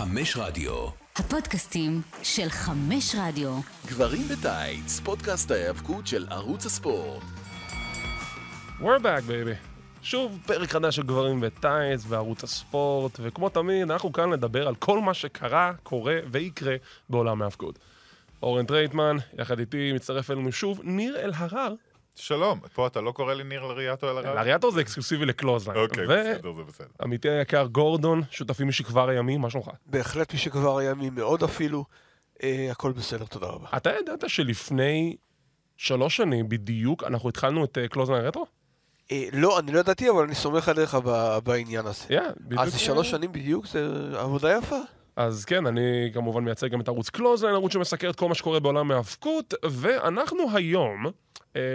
חמש רדיו. הפודקאסטים של חמש רדיו. גברים בטייץ, פודקאסט ההיאבקות של ערוץ הספורט. We're back, baby. שוב, פרק חדש של גברים בטייץ בערוץ הספורט, וכמו תמיד, אנחנו כאן לדבר על כל מה שקרה, קורה ויקרה בעולם ההאבקות. אורן טרייטמן, יחד איתי, מצטרף אלינו שוב, ניר אלהרר. שלום, פה אתה לא קורא לי ניר לריאטו אלהרר? לריאטו זה אקסקלוסיבי ל Clothesline. אוקיי, בסדר, זה בסדר. ועמיתי היקר גורדון, שותפי משכבר הימים, מה שלומך? בהחלט משכבר הימים מאוד אפילו. אה, הכל בסדר, תודה רבה. אתה ידעת שלפני שלוש שנים בדיוק אנחנו התחלנו את Clothesline רטרו? אה, לא, אני לא ידעתי, אבל אני סומך עליך ב- בעניין הזה. כן, בדיוק. אז שלוש שנים בדיוק? זה עבודה יפה. אז כן, אני כמובן מייצג גם את ערוץ Clothesline, ערוץ שמסקר את כל מה שקורה בעולם ההאבקות, ואנחנו היום, אה,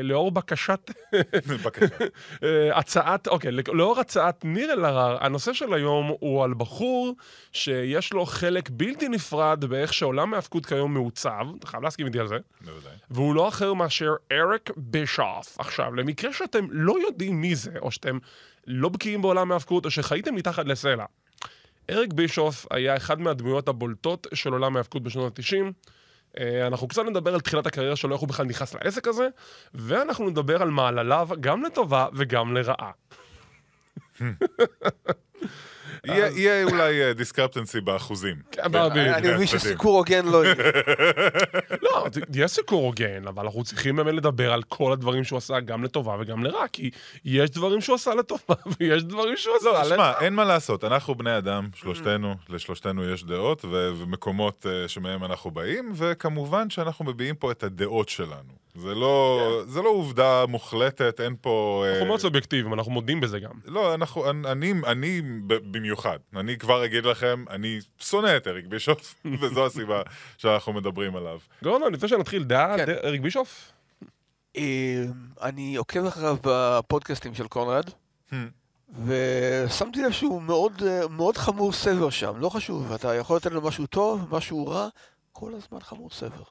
לאור בקשת, בבקשה. אה, הצעת, אוקיי, לאור הצעת ניר אלהרר, הנושא של היום הוא על בחור שיש לו חלק בלתי נפרד באיך שעולם ההאבקות כיום מעוצב, אתה חייב להסכים איתי על זה, בוודאי. והוא לא אחר מאשר אריק בישוף. עכשיו, למקרה שאתם לא יודעים מי זה, או שאתם לא בקיאים בעולם ההאבקות, או שחייתם מתחת לסלע, אריק בישוף היה אחד מהדמויות הבולטות של עולם ההאבקות בשנות ה-90. אנחנו קצת נדבר על תחילת הקריירה שלו, איך הוא בכלל נכנס לעסק הזה, ואנחנו נדבר על מעלליו גם לטובה וגם לרעה. יהיה- אולי דיסקרפטנסי באחוזים. כן, כן. אני כן, מבין צדדים. שסיקור הוגן לא יהיה. לא, יש סיקור הוגן, אבל אנחנו צריכים באמת לדבר על כל הדברים שהוא עשה גם לטובה וגם לרעה, כי יש דברים שהוא עשה לטובה ויש דברים שהוא עשה לא, לרעה. שמע, אין מה לעשות, אנחנו בני אדם, שלושתנו, לשלושתנו יש דעות ומקומות אה, שמהם אנחנו באים, וכמובן שאנחנו מביעים פה את הדעות שלנו. זה לא, זה לא עובדה מוחלטת, אין פה... אה, אנחנו מאוד סובייקטיביים, אנחנו מודים בזה גם. לא, אנחנו, אני, אני, אני במיוחד, אני כבר אגיד לכם, אני שונא את אריק בישוף, וזו הסיבה שאנחנו מדברים עליו. גורדון, לפני שנתחיל, דעה, כן. אריק בישוף? אה, אני עוקב אחריו בפודקאסטים של קונרד, Hmm. ושמתי לב שהוא מאוד, אה, מאוד חמור סבר שם, לא חשוב, אתה יכול לתת לו משהו טוב, משהו רע, כל הזמן חמור סבר.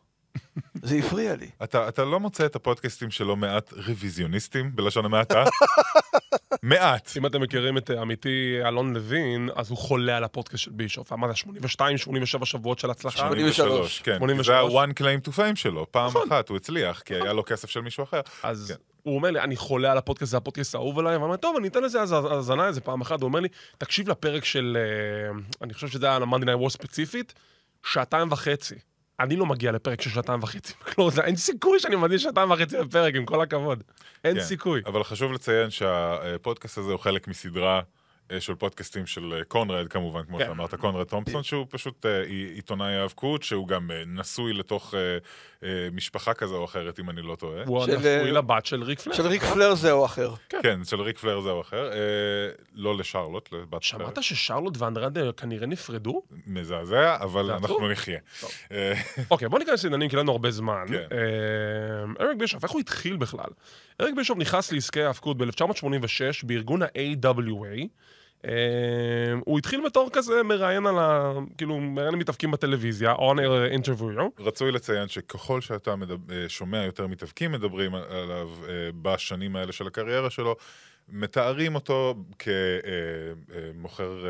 זה הפריע לי. אתה, אתה לא מוצא את הפודקאסטים שלו מעט רוויזיוניסטים, בלשון המעטה? מעט. אם אתם מכירים את אה, עמיתי אלון לוין, אז הוא חולה על הפודקאסט של בישוף. מה זה, 82, 87 שבועות של הצלחה? 83. כן. 83. זה ה-one claim to fame שלו. פעם נכון. אחת הוא הצליח, כי היה לו כסף של מישהו אחר. אז כן. הוא אומר לי, אני חולה על הפודקאסט, זה הפודקאסט האהוב עליי, ואני אומר, טוב, אני אתן לזה האזנה איזה פעם אחת. הוא אומר לי, תקשיב לפרק של, אה, אני חושב שזה היה על ה-Monday Night War ספציפית, שעתיים וחצי. אני לא מגיע לפרק של שעתיים וחצי. זה- אין סיכוי שאני מדהים שעתיים וחצי בפרק, עם כל הכבוד. אין כן. סיכוי. אבל חשוב לציין שהפודקאסט הזה הוא חלק מסדרה של פודקאסטים של אה, קונרד, כמובן, כמו כן. שאמרת, קונרד תומפסון, שהוא פשוט אה, עי- עיתונאי האבקות, שהוא גם אה, נשוי לתוך אה, אה, משפחה כזו או אחרת, אם אני לא טועה. הוא אה, לבת של ריק פלר. של ריק פלר זה או אחר. כן, של ריק פלר זה או אחר. אה, לא לשרלוט, לבת פלר. שמעת ששרלוט ואנדרדה כנראה נפרדו? מזעזע, אבל אנחנו. נחיה. אה, אוקיי, בוא ניכנס לעניינים, כי לנו הרבה זמן. כן. אה, אריק בישוף, איך הוא התחיל בכלל? אריק בישוף נכנס לעסקי ההאבקות ב-1986 בארגון ה-AWA. אה, הוא התחיל בתור כזה מראיין על ה... כאילו, מראיין מתאבקים בטלוויזיה, on air interview. רצוי לציין שככל שאתה. אה, שומע יותר מתאבקים מדברים עליו אה, בשנים האלה של הקריירה שלו, מתארים אותו כמוכר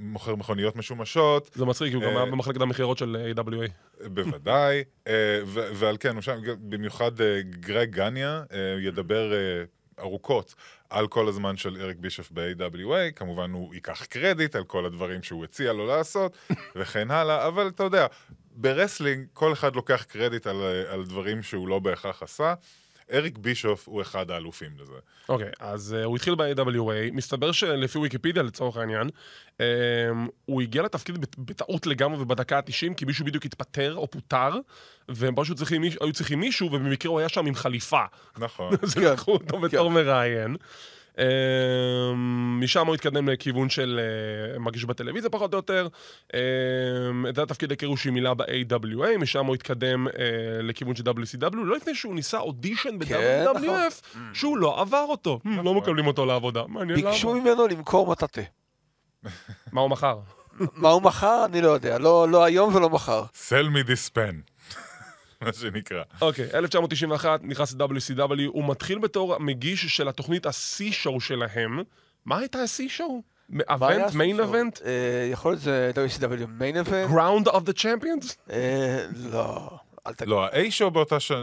מוכר מכוניות משומשות, זה מצחיק, הוא גם אה, היה במחלקת המכירות של AWA. בוודאי, אה, ועל כן, במיוחד אה, גרג גניה אה, ידבר אה, ארוכות על כל הזמן של אריק בישוף ב-AWA, כמובן הוא ייקח קרדיט על כל הדברים שהוא הציע לו לעשות, וכן הלאה, אבל אתה יודע, ב wrestling כל אחד לוקח קרדיט על, אה, על דברים שהוא לא בהכרח עשה. אריק בישוף הוא אחד האלופים לזה. אוקיי, אז uh, הוא התחיל ב-AWA, מסתבר שלפי ויקיפדיה לצורך העניין, um, הוא הגיע לתפקיד בטעות לגמרי ובדקה ה-90, כי מישהו בדיוק התפטר או פוטר, והם פשוט צריכים, היו צריכים מישהו, ובמקרה הוא היה שם עם חליפה. נכון. אז כן. לקחו אותו בתור מראיין. Um, משם הוא התקדם לכיוון של uh, מגיש בטלוויזיה פחות או יותר. את זה התפקיד הכירו שהיא מילה ב-AWA, משם הוא התקדם uh, לכיוון של WCW, לא לפני שהוא ניסה אודישן כן, ב-WWF, שהוא לא עבר אותו. לא מקבלים אותו לעבודה. ביקשו ממנו למכור מטאטה. מה הוא מכר? מה הוא מכר? אני לא יודע. לא לא היום ולא מחר. sell me this pen, מה שנקרא. אוקיי, 1991, נכנס ל-WCW, הוא מתחיל בתור מגיש של התוכנית ה-C-Show שלהם. מה הייתה ה-C-Show? אבנט, מיין? אבנט? אה, יכול להיות זה WCW main event? Clash of the Champions? אה, לא. לא, ה-A-show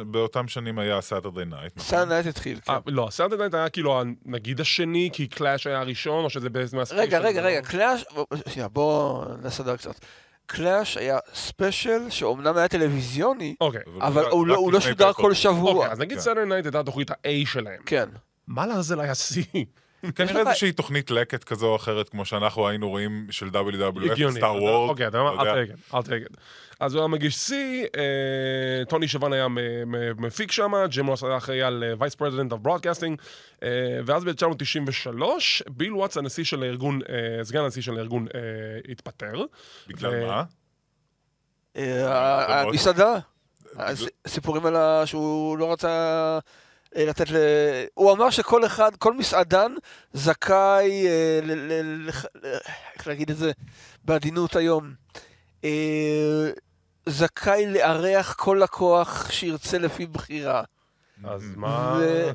באותם שנים היה Saturday Night. Saturday Night התחיל, כן. לא, Saturday Night היה כאילו נגיד השני, כי Clash היה הראשון, או שזה בעצם מה special? רגע, רגע, רגע, Clash, שנייה, בוא נסדר קצת. Clash היה special שאומנם היה טלוויזיוני, אוקיי. אבל רק- הוא לא- הוא לא שודר. כל שבוע. אוקיי, אז נגיד כן. Saturday Night הייתה תוכנית ה-A שלהם. כן. מה לעזאזל היה C? כנראה איזושהי תוכנית לקט כזו או אחרת, כמו שאנחנו היינו רואים של WWF, הגיוני. סטאר וורד. אוקיי, אתה מה? אל תגיד, אל תגיד. אז הוא היה מגיש C, אה, טוני שיוואני היה מפיק שם, ג'ים רוס היה אחראי על vice president of broadcasting, ואז ב-1993, ביל וואטס, הנשיא של הארגון, אה, סגן הנשיא של הארגון, אה, התפטר. בגלל מה? המסעדה, סיפורים על. שהוא לא רצה לתת ל... הוא אמר שכל אחד, כל מסעדן זכאי, אה, ל... ל- איך להגיד את זה בעדינות היום, אה, זכאי לארח כל לקוח שירצה לפי בחירה. אז מה... ו-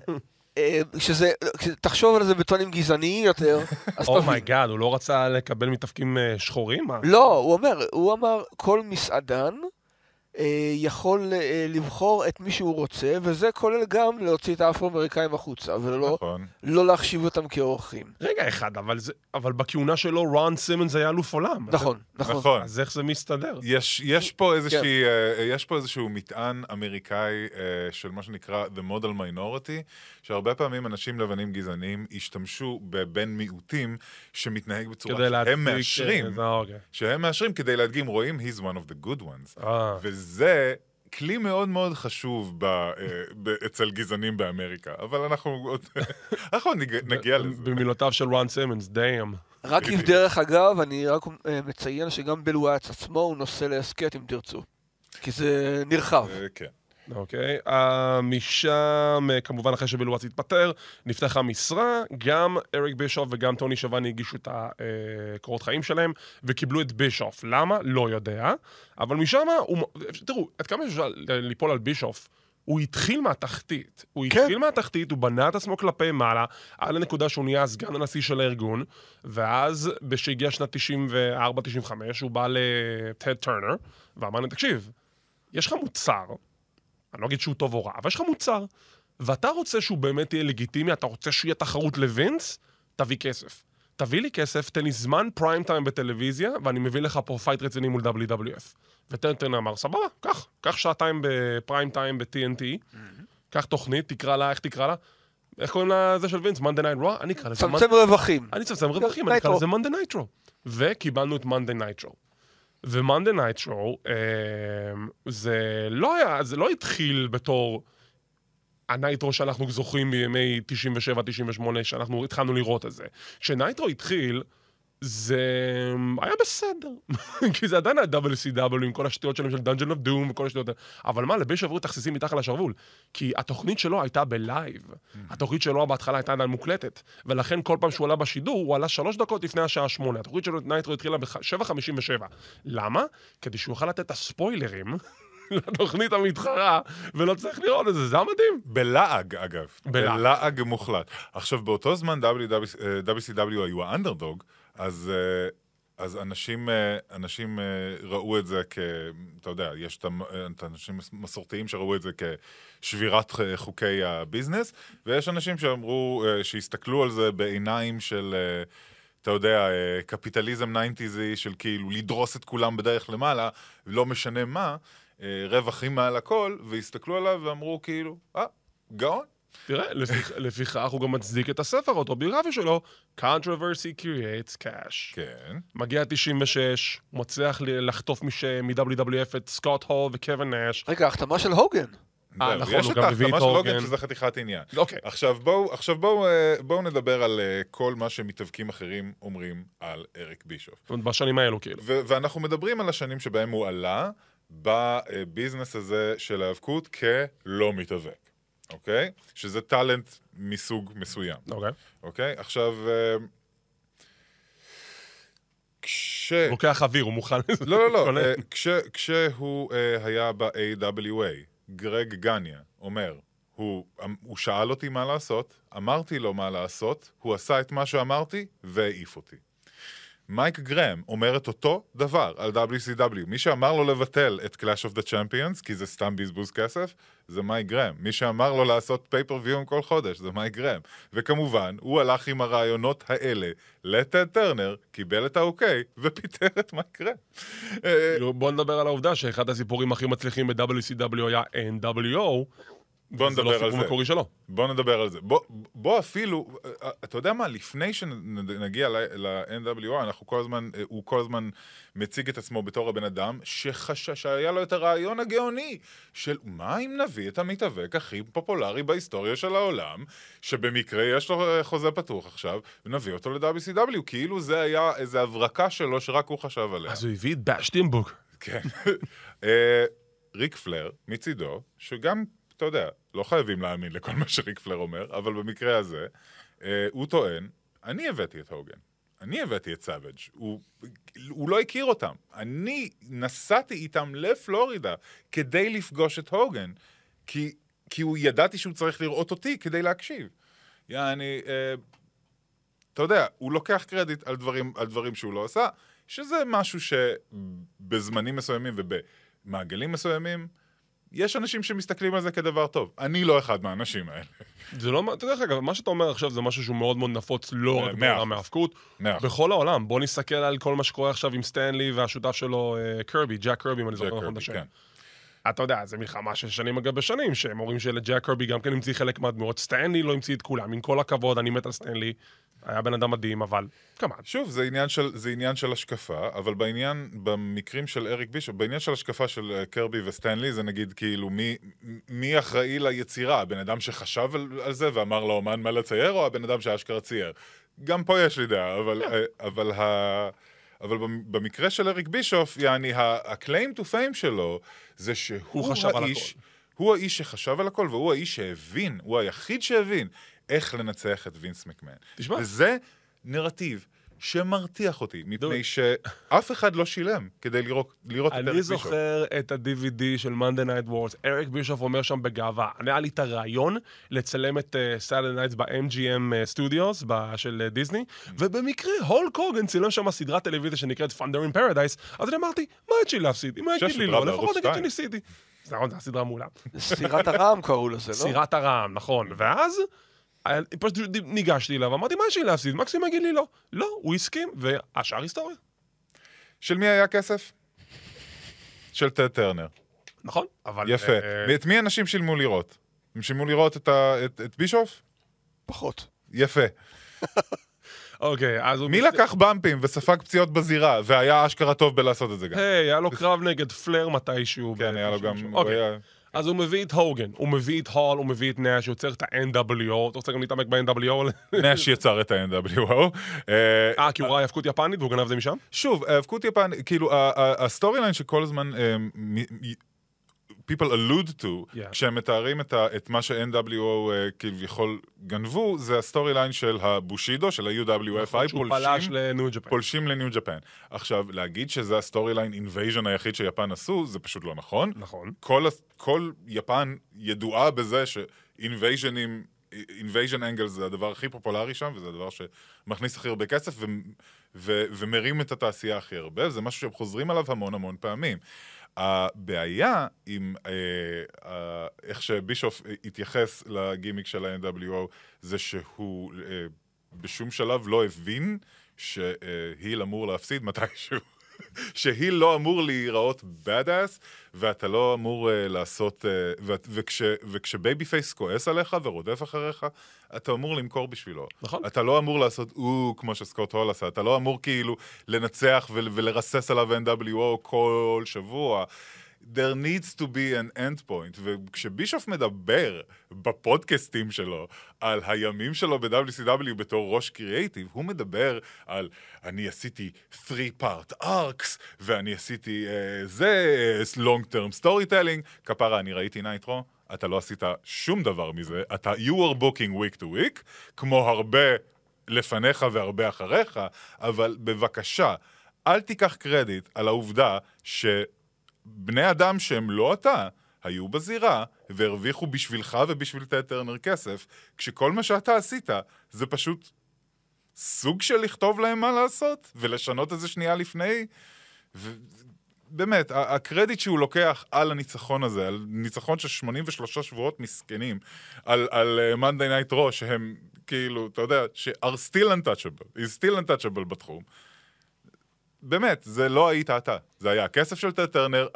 אה, שזה, תחשוב על זה בטונים גזעניים יותר, אז תבין. Oh my God, הוא לא רצה לקבל מתאבקים אה, שחורים? מה? לא, הוא אומר, הוא אמר, כל מסעדן אה, יכול אה, לבחור את מי שהוא רוצה, וזה כולל גם להוציא את האפרו-אמריקאים החוצה, ולא נכון. לא להחשיב אותם כאורחים. רגע אחד, אבל זה- אבל בכהונה שלו רון סימונס היה אלוף עולם. נכון, נכון. נכון. אז איך זה מסתדר? יש, יש, פה איזושהי, כן. אה, יש פה איזשהו מטען אמריקאי אה, של מה שנקרא The Model Minority, שהרבה פעמים אנשים לבנים גזעניים השתמשו בבן מיעוטים שמתנהג בצורה. שהם מאשרים, אה, אוקיי. שהם מאשרים כדי להדגים, רואים, he's one of the good ones. אה. וזה כלי מאוד מאוד חשוב ב, אה, ב, אצל גזענים באמריקה, אבל אנחנו עוד אנחנו נג, נגיע לזה. במילותיו של רון סימונס, דאם. רק אם דרך אגב, אני רק אה, מציין שגם ביל וואטס עצמו הוא נושא להסכת אם תרצו. כי זה נרחב. אה, כן. אוקיי. אה, משם, אה, כמובן אחרי שביל וואטס התפטר, נפתחה משרה, גם אריק בישוף וגם טוני שבני הגישו את הקורות חיים שלהם, וקיבלו את בישוף. למה? לא יודע. אבל משם, הוא... תראו, עד כמה אפשר ליפול על בישוף? הוא התחיל מהתחתית. הוא כן. התחיל מהתחתית, הוא בנה את עצמו כלפי מעלה, על הנקודה שהוא נהיה סגן הנשיא של הארגון, ואז, כשהגיע שנת 94-95, הוא בא לטד טרנר, ואמר לו, תקשיב, יש לך מוצר, אני לא אגיד שהוא טוב או רע, אבל יש לך מוצר, ואתה רוצה שהוא באמת יהיה לגיטימי, אתה רוצה שיהיה תחרות לווינס, תביא כסף. תביא לי כסף, תן לי זמן פריים טיים בטלוויזיה, ואני מביא לך פה fight רציני מול WWF. וטד טרנר אמר, סבבה, קח, קח שעתיים בפריים טיים ב-TNT, קח תוכנית, תקרא לה, איך תקרא לה? איך קוראים לזה של וינס? Monday Night Raw? אני אקרא לזה צמצם רווחים. אני אצמצם רווחים, אני אקרא. לזה Monday Nitro. וקיבלנו את Monday Nitro. ו Monday Nitro, זה לא היה, זה לא התחיל בתור ה Nitro שאנחנו זוכרים מימי 97-98, שאנחנו התחלנו לראות את זה. כש Nitro התחיל, זה היה בסדר. כי זה עדיין היה WCW עם כל השטויות שלהם של Dungeon of Doom וכל השטויות האלה. אבל מה, לבישוף היו תכסיסים מתחת לשרוול. כי התוכנית שלו הייתה בלייב. התוכנית שלו בהתחלה הייתה עדיין מוקלטת. ולכן כל פעם שהוא עלה בשידור, הוא עלה שלוש דקות לפני השעה שמונה. התוכנית שלו, Nitro, התחילה ב-7.57. למה? כדי שהוא יוכל לתת את הספוילרים. לתוכנית המתחרה, ולא צריך לראות את זה, זה היה מדהים. בלעג, אגב. בלעג. בלעג מוחלט. עכשיו, באותו זמן WCW היו האנדרדוג, אז... אה, אז אנשים, אה, אנשים אה, ראו את זה כ... אתה יודע, יש את האנשים מסורתיים שראו את זה כשבירת חוקי הביזנס, ויש אנשים שאמרו, שהסתכלו על זה בעיניים של, אתה יודע, קפיטליזם 90 של כאילו לדרוס את כולם בדרך למעלה, לא משנה מה, רווחים מעל הכל, והסתכלו עליו ואמרו כאילו, אה, גאון. תראה, לפיכ- לפיכך הוא גם מצדיק את הספר האוטוביוגרפי שלו, Controversy Creates Cash. כן. מגיע 96, הוא מצליח לחטוף מש- מ-WWF את סקוט הול וקווין נאש. רגע, החתמה של הוגן. אה, נכון, יש הוא את גם הביא את ההחתמה של הוגן, הוגן. שזה חתיכת עניין. אוקיי. עכשיו בואו עכשיו בואו, אה, בואו נדבר על אה, כל מה שמתאבקים אחרים אומרים על אריק בישוף. זאת אומרת, בשנים האלו, כאילו. ואנחנו מדברים על השנים שבהם הוא עלה בביזנס הזה של ההיאבקות כלא מתאבק, אוקיי? שזה טאלנט מסוג מסוים, אוקיי. אוקיי? עכשיו... אה, כש... לוקח אוויר, הוא מוכן לזה. לא, לא, לא. אה, כש, כשהוא אה, היה ב-AWA, גרג גניה אומר, הוא, אמ- הוא שאל אותי מה לעשות, אמרתי לו מה לעשות, הוא עשה את מה שאמרתי והעיף אותי. מייק גרם אומר את אותו דבר על WCW. מי שאמר לו לבטל את Clash of the Champions, כי זה סתם בזבוז כסף, זה מייק גרם. מי שאמר לו לעשות pay-per-view כל חודש, זה מייק גרם. וכמובן, הוא הלך עם הרעיונות האלה לטד טרנר, קיבל את האוקיי, ופיטר את מייק גרם. אה, כאילו, בוא נדבר על העובדה שאחד הסיפורים הכי מצליחים ב-WCW היה NWO. בוא זה לא נדבר על סיפור זה. מקורי שלו. בוא נדבר על זה. בוא, בוא אפילו, אתה יודע מה, לפני שנגיע ל-NWO, אנחנו כל הזמן, הוא כל הזמן מציג את עצמו בתור הבן אדם שחשש, שהיה לו את הרעיון הגאוני של מה אם נביא את המתאבק הכי פופולרי בהיסטוריה של העולם, שבמקרה יש לו אה, חוזה פתוח עכשיו, ונביא אותו ל-WCW, כאילו זה היה איזו הברקה שלו שרק הוא חשב עליה. אז הוא הביא את באשטימבוק. כן. אה, ריק פלר, מצידו, שגם, אתה יודע, לא חייבים להאמין לכל מה שריק פלייר אומר, אבל במקרה הזה, אה, הוא טוען, אני הבאתי את הוגן. אני הבאתי את סאביג'. הוא, הוא לא הכיר אותם. אני נסעתי איתם לפלורידה כדי לפגוש את הוגן, כי, כי הוא ידעתי שהוא צריך לראות אותי כדי להקשיב. יעני, אה, אתה יודע, הוא לוקח קרדיט על דברים, על דברים שהוא לא עשה, שזה משהו שבזמנים מסוימים ובמעגלים מסוימים, יש אנשים שמסתכלים על זה כדבר טוב. אני לא אחד מהאנשים האלה. זה לא, דרך אגב, מה שאתה אומר עכשיו זה משהו שהוא מאוד מאוד נפוץ, לא רק בעולם. ההאבקות, אחוז. בכל העולם. בוא נסתכל על כל מה שקורה עכשיו עם סטנלי והשותף שלו, קרבי, ג'ק קרבי, אם אני זוכר נכון את השם. כן. אתה יודע, זה מלחמה של שנים גבי שנים, שהם אומרים שלג'ק קרבי גם כן המציא חלק מהדמויות, סטנלי לא המציא את כולם, עם כל הכבוד, אני מת על סטנלי, היה בן אדם מדהים, אבל כמובן. שוב, זה עניין, של, זה עניין של השקפה, אבל בעניין, במקרים של אריק בישופ, בעניין של השקפה של אה, קרבי וסטנלי, זה נגיד כאילו מי, מי אחראי ליצירה, הבן אדם שחשב על, על זה ואמר לאומן מה לצייר, או הבן אדם שאשכרה צייר? גם פה יש לי דעה, אבל, אה, אבל, ה, אבל במ- במקרה של אריק בישוף, יעני, ה-claim to fame שלו, זה שהוא הוא חשב על האיש, הכל. הוא האיש שחשב על הכל, והוא האיש שהבין, הוא היחיד שהבין איך לנצח את וינס מקמן. תשמע. וזה נרטיב שמרתיח אותי, מפני שאף אחד לא שילם כדי לראות, לראות את אריק אני בישוף. זוכר את ה-DVD של Monday Night Wars, אריק בישוף אומר שם בגאווה, אני היה לי את הרעיון לצלם את Saturday Nights ב-MGM Studios של אה, דיסני, ובמקרה הולק הוגן צילם שם סדרת טלוויזיה שנקראת Thunder in Paradise, אז אני אמרתי, מה יש לי להפסיד? אם יגיד לי לא, לפחות נגיד שתיים. שניסיתי. זה נכון, זו הסדרה מעולה. סירת הרעם קראו לזה, לא? סירת הרעם, נכון. ואז פשוט ניגשתי אליו, אמרתי, מה יש לי להפסיד? מקסימום יגיד לי לא. לא, הוא הסכים, והשאר היסטוריה. של מי היה כסף? של טד טרנר. נכון, אבל... יפה. אה, ואת מי אנשים שילמו לראות? הם שילמו לראות את, ה, את, את בישוף? פחות. יפה. אוקיי, אז הוא... מי לקח במפים וספג פציעות בזירה, והיה אשכרה טוב בלעשות את זה גם? היי, היה לו קרב נגד פלר מתישהו. כן, היה לו גם... אוקיי, היה- אז הוא מביא את הוגן, הוא מביא את הול, הוא מביא את נאש, הוא יוצר את ה-NWO, אתה רוצה גם להתעמק ב-NWO? נש יצר את ה-NWO. אה, אה, כי הוא ראה האבקות יפנית והוא גנב את זה משם? שוב, האבקות יפן, כאילו, ה storyline שכל הזמן אה, people allude to, Yeah. כשהם מתארים את, ה, את מה ש-NWO אה, כביכול גנבו, זה ה storyline של הבושידו, של ה-UWFI, פלש פולשים, ל New. פולשים ל New Japan. עכשיו, להגיד שזה ה storyline invasion היחיד שיפן עשו, זה פשוט לא נכון. נכון. כל, כל יפן ידועה בזה ש invasion ים, invasion angle זה הדבר הכי פופולרי שם, וזה הדבר שמכניס הכי הרבה כסף ו, ו, ומרים את התעשייה הכי הרבה, זה משהו שהם חוזרים עליו המון המון פעמים. הבעיה עם אה, אה, איך שבישוף התייחס לגימיק של ה-NWO זה שהוא אה, בשום שלב לא הבין שהיל אמור להפסיד מתישהו. שהיל לא אמור להיראות bad ass, ואתה לא אמור uh, לעשות... Uh, ו- וכש, וכשבייבי פייס כועס עליך ורודף אחריך, אתה אמור למכור בשבילו. נכון. אתה לא אמור לעשות או כמו שסקוט הול עשה, אתה לא אמור כאילו לנצח ול- ולרסס עליו NWO כל שבוע. There needs to be an end point, וכשבישוף מדבר בפודקאסטים שלו על הימים שלו ב-WCW בתור ראש קריאייטיב, הוא מדבר על אני עשיתי 3-part arcs, ואני עשיתי uh, זה, long term storytelling, כפרה, אני ראיתי נייטרו, אתה לא עשית שום דבר מזה, אתה you are booking week to week, כמו הרבה לפניך והרבה אחריך, אבל בבקשה, אל תיקח קרדיט על העובדה ש... בני אדם שהם לא אתה, היו בזירה והרוויחו בשבילך ובשביל טד טרנר כסף, כשכל מה שאתה עשית זה פשוט סוג של לכתוב להם מה לעשות, ולשנות את זה שנייה לפני. ו... באמת, הקרדיט שהוא לוקח על הניצחון הזה, על ניצחון של 83 שבועות מסכנים, על, על uh, Monday Night Raw, שהם כאילו, אתה יודע, ש- are still untouchable, is still untouchable בתחום. באמת, זה לא היית אתה. זה היה הכסף של טד טרנר,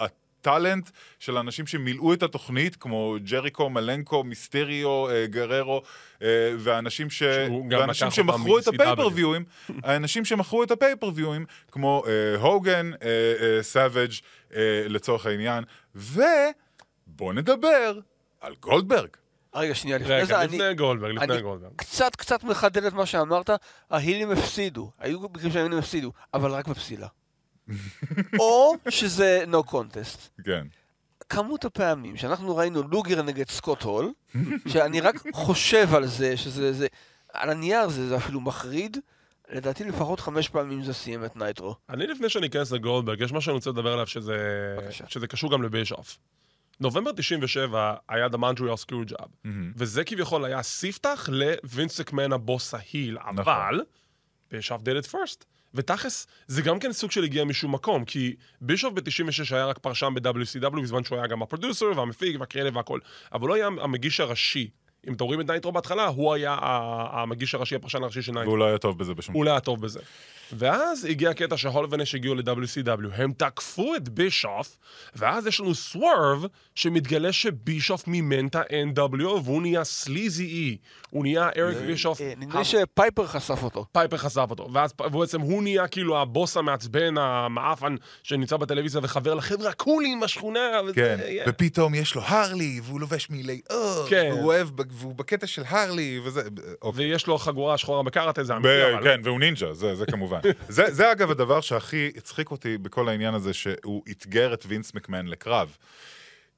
הטאלנט של האנשים שמילאו את התוכנית, כמו ג'ריקו, מלנקו, מיסטריו, אה, גררו, אה, והאנשים, ש... ואנשים שמכרו את מ-CW. הפייפריוויים, האנשים שמכרו את ה pay-per-view ים, כמו אה, הוגן, סאביג', לצורך העניין, ובוא נדבר על גולדברג. רגע, שנייה, לפני זה רגע, אני... לפני גולדברג, לפני אני גולדברג. קצת קצת מחדד את מה שאמרת, ה heel ים הפסידו, היו מקרים שה heel ים הפסידו, אבל רק בפסילה. או שזה no contest. כן. כמות הפעמים שאנחנו ראינו לוגר נגד סקוט הול, שאני רק חושב על זה, שזה, זה, על הנייר זה, זה אפילו מחריד, לדעתי לפחות חמש פעמים זה סיים את נייטרו. אני לפני שאני אכנס לגולדברג, יש משהו שאני רוצה לדבר עליו שזה, בבקשה. שזה קשור גם לבישוף. נובמבר 97 היה The Montreal Screwjob, מהמם. וזה כביכול היה ספתח לווינס מקמן הבוס ה heel, אבל בישוף did it first. ותכלס, זה גם כן סוג של הגיע משום מקום, כי בישוף ב-96 היה רק פרשן ב-WCW, בזמן שהוא היה גם ה producer והמפיק והקרדיט והכל, אבל הוא היה המגיש הראשי. אם אתם רואים את נייטרו בהתחלה, הוא היה המגיש הראשי, הפרשן הראשי של נייטרו. והוא לא היה טוב בזה בשום הוא לא היה טוב בזה. ואז הגיע הקטע שהול ונש הגיעו ל-WCW, הם תקפו את בישוף, ואז יש לנו swerve שמתגלה שבישוף מימן את ה-NWO, והוא נהיה sleazy E, הוא נהיה אריק בישוף, אה, נדמה לי שפייפר חשף אותו. פייפר חשף אותו, ואז ובעצם הוא נהיה כאילו הבוס המעצבן, המעפן, שנמצא בטלוויזיה וחבר לחבר'ה ה cool ים בשכונה. כן. ופתאום יש לו הרלי, והוא לובש מילי אור, כן. והוא אוהב, ב- והוא בקטע של הרלי, וזה... אוקיי. ויש לו חגורה שחורה בקראטה, זה אמיתי, אבל... כן, והוא נינג'ה, זה, זה כמובן. זה, זה אגב הדבר שהכי הצחיק אותי בכל העניין הזה, שהוא אתגר את וינס מקמן לקרב.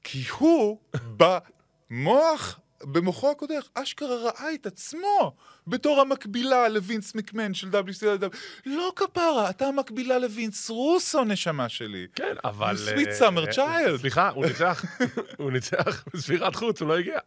כי הוא, במוח, במוחו הקודח, אשכרה ראה את עצמו בתור המקבילה לווינס מקמן של WCW. לא כפרה, אתה המקבילה לווינס רוסו, נשמה שלי. כן, אבל... Sweet אה, summer אה, child. סליחה, הוא ניצח, הוא ניצח בספירת חוץ, הוא לא הגיע.